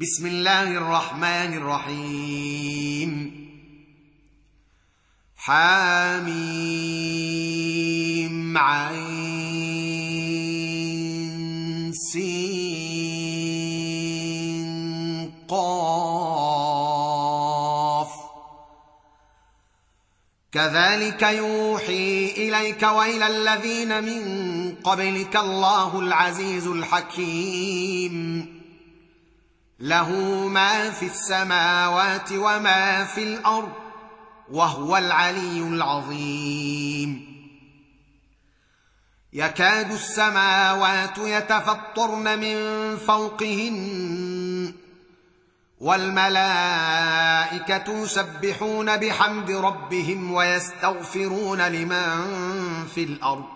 بسم الله الرحمن الرحيم حاميم عين سين قاف كذلك يوحي اليك والى الذين من قبلك الله العزيز الحكيم له ما في السماوات وما في الأرض وهو العلي العظيم. يكاد السماوات يتفطرن من فوقهن والملائكة يسبحون بحمد ربهم ويستغفرون لمن في الأرض.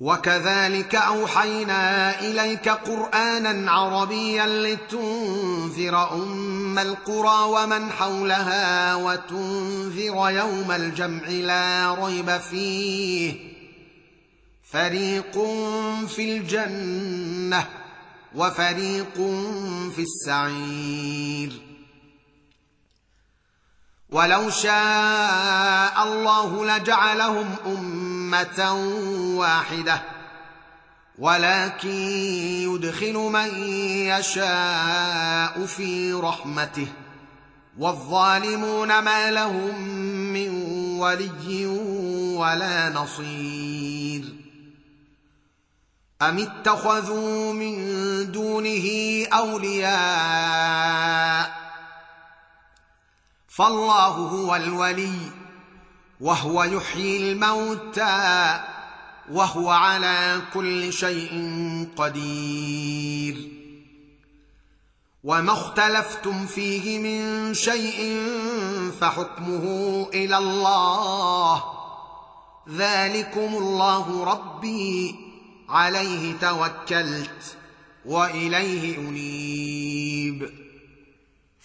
وكذلك أوحينا إليك قرآنا عربيا لتنذر أم القرى ومن حولها وتنذر يوم الجمع لا ريب فيه. فريق في الجنة وفريق في السعير. ولو شاء الله لجعلهم أمة واحدة. ولكن يدخل من يشاء في رحمته. والظالمون ما لهم من ولي ولا نصير. أم اتخذوا من دونه أولياء؟ فالله هو الولي. وهو يحيي الموتى وهو على كل شيء قدير. وما اختلفتم فيه من شيء فحكمه إلى الله. ذلكم الله ربي عليه توكلت وإليه أنيب.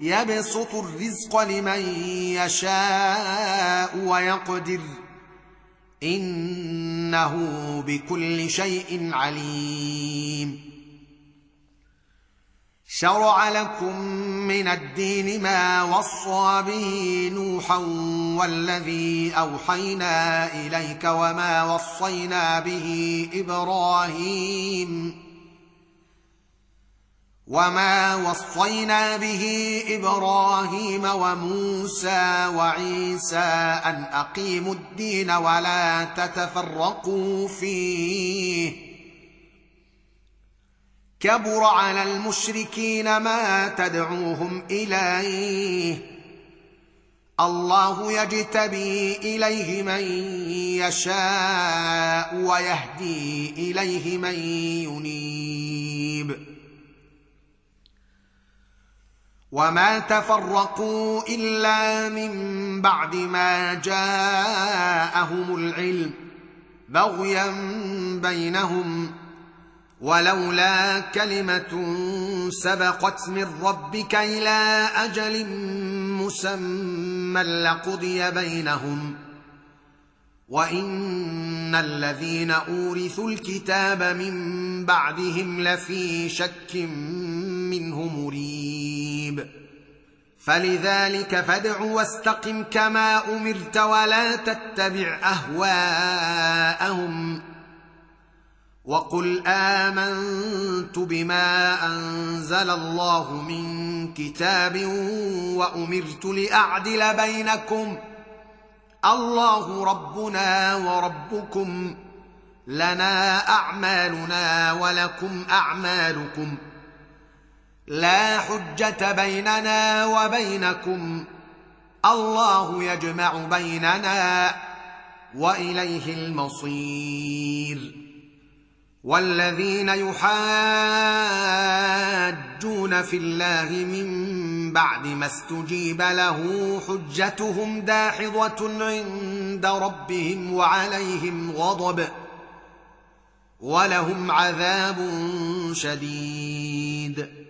يبسط الرزق لمن يشاء ويقدر. إنه بكل شيء عليم. شرع لكم من الدين ما وصى به نوحا والذي أوحينا إليك وما وصينا به إبراهيم. وما وصينا به إبراهيم وموسى وعيسى ان اقيموا الدين ولا تتفرقوا فيه كبر على المشركين ما تدعوهم اليه الله يجتبي اليه من يشاء ويهدي اليه من ينيب وما تفرقوا الا من بعد ما جاءهم العلم بغيا بينهم ولولا كلمه سبقت من ربك إلى أجل مسمى لقضي بينهم وان الذين اورثوا الكتاب من بعدهم لفي شك منه مريب فلذلك فادع واستقم كما أمرت ولا تتبع أهواءهم. وقل آمنت بما أنزل الله من كتاب وأمرت لأعدل بينكم. الله ربنا وربكم. لنا أعمالنا ولكم أعمالكم. لا حجة بيننا وبينكم. الله يجمع بيننا وإليه المصير. والذين يحاجون في الله من بعد ما استجيب له حجتهم داحضة عند ربهم وعليهم غضب ولهم عذاب شديد.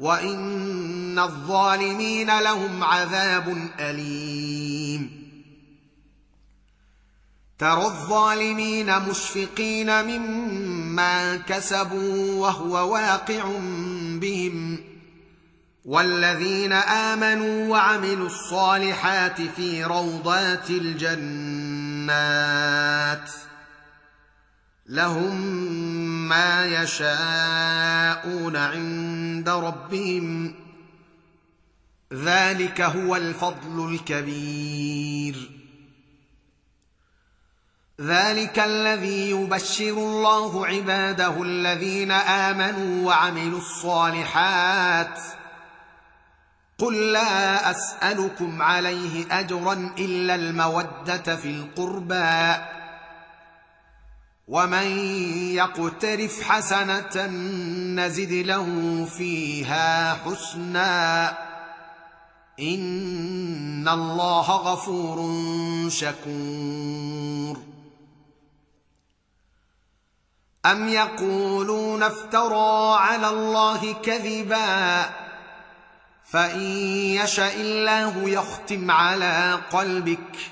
وان الظالمين لهم عذاب اليم. ترى الظالمين مشفقين مما كسبوا وهو واقع بهم. والذين امنوا وعملوا الصالحات في روضات الجنات لهم ما يشاءون عند ربهم. ذلك هو الفضل الكبير. ذلك الذي يبشر الله عباده الذين آمنوا وعملوا الصالحات. قل لا أسألكم عليه أجرا إلا المودة في القربى. ومن يقترف حسنه نزد له فيها حسنا ان الله غفور شكور ام يقولون افترى على الله كذبا فان يشا الله يختم على قلبك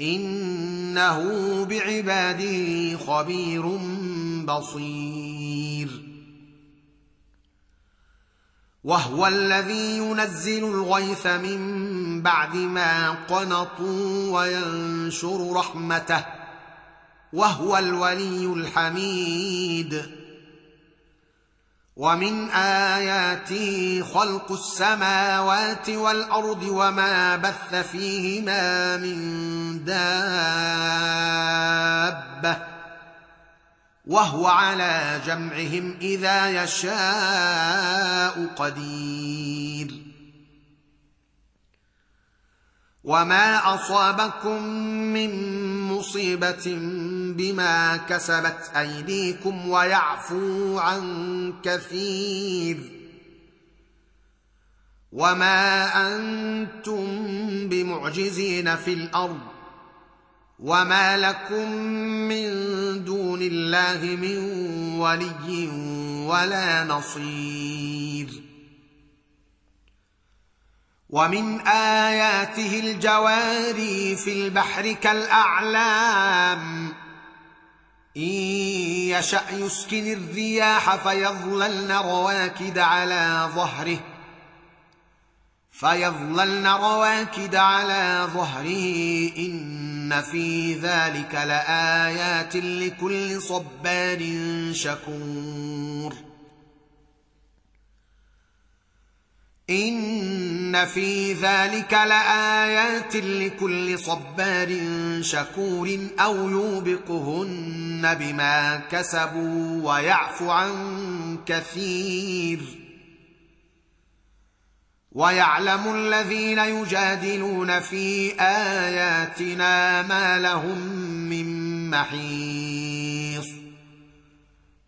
إنه بعباده خبير بصير. وهو الذي ينزل الغيث من بعد ما قنطوا وينشر رحمته وهو الولي الحميد. ومن آياته خلق السماوات والأرض وما بث فيهما من دابة وهو على جمعهم إذا يشاء قدير. وما اصابكم من مصيبه بما كسبت ايديكم ويعفو عن كثير وما أنتم بمعجزين في الأرض وما لكم من دون الله من ولي ولا نصير ومن آياته الجواري في البحر كالأعلام. إن يشأ يسكن الرياح فيظللن رواكد على ظهره. فيظللن رواكد على ظهره. إن في ذلك لآيات لكل صبار شكور. ان في ذلك لايات لكل صبار شكور أو يوبقهن بما كسبوا ويعفو عن كثير ويعلم الذين يجادلون في اياتنا ما لهم من محيص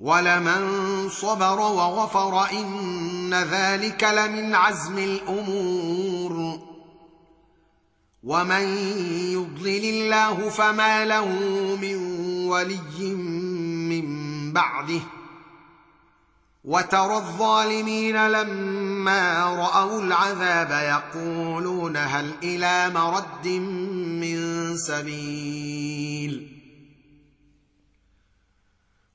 ولمن صبر وغفر إن ذلك لمن عزم الأمور. ومن يضلل الله فما له من ولي من بعده. وترى الظالمين لما رأوا العذاب يقولون هل إلى مرد من سبيل؟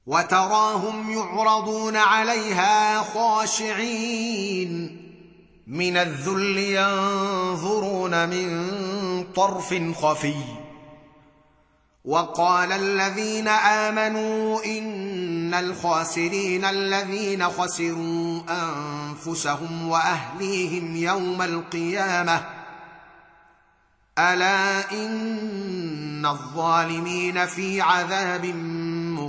وتراهم يعرضون عليها خاشعين. من الذل ينظرون من طرف خفي. وقال الذين آمنوا إن الخاسرين الذين خسروا أنفسهم وأهليهم يوم القيامة. ألا إن الظالمين في عذاب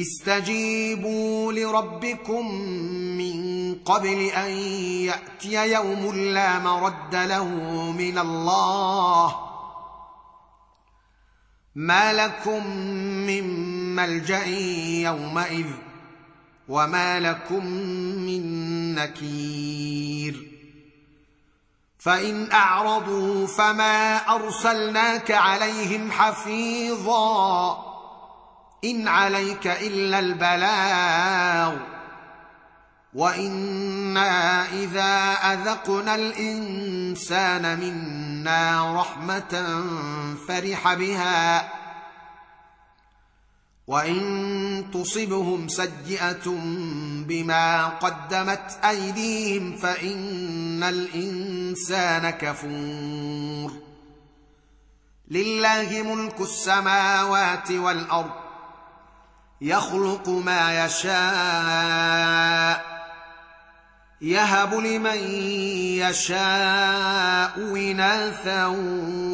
استجيبوا لربكم من قبل أن يأتي يوم لا مرد له من الله ما لكم من ملجأ يومئذ وما لكم من نكير فإن أعرضوا فما أرسلناك عليهم حفيظا إن عليك إلا البلاغ وإنا إذا أذقنا الإنسان منا رحمة فرح بها وإن تصبهم سيئة بما قدمت أيديهم فإن الإنسان كفور لله ملك السماوات والأرض يخلق ما يشاء يهب لمن يشاء إناثا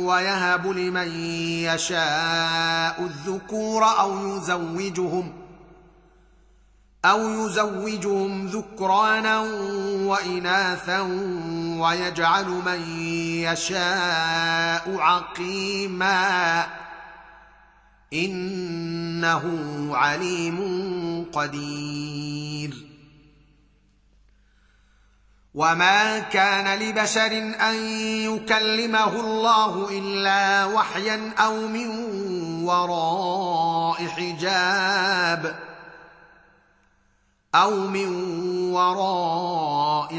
ويهب لمن يشاء الذكور أو يزوجهم أو يزوجهم ذكرانا وإناثا ويجعل من يشاء عقيما. إنه عليم قدير. وما كان لبشر أن يكلمه الله إلا وحيا أو من وراء حجاب أو من وراء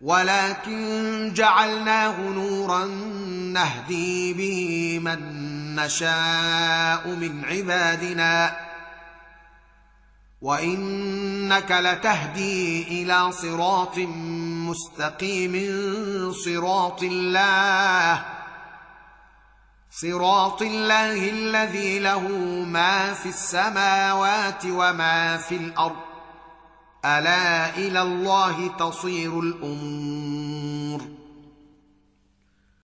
ولكن جعلناه نورا نهدي به من نشاء من عبادنا. وإنك لتهدي إلى صراط مستقيم صراط الله. صراط الله الذي له ما في السماوات وما في الأرض. ألا إلى الله تصير الأمور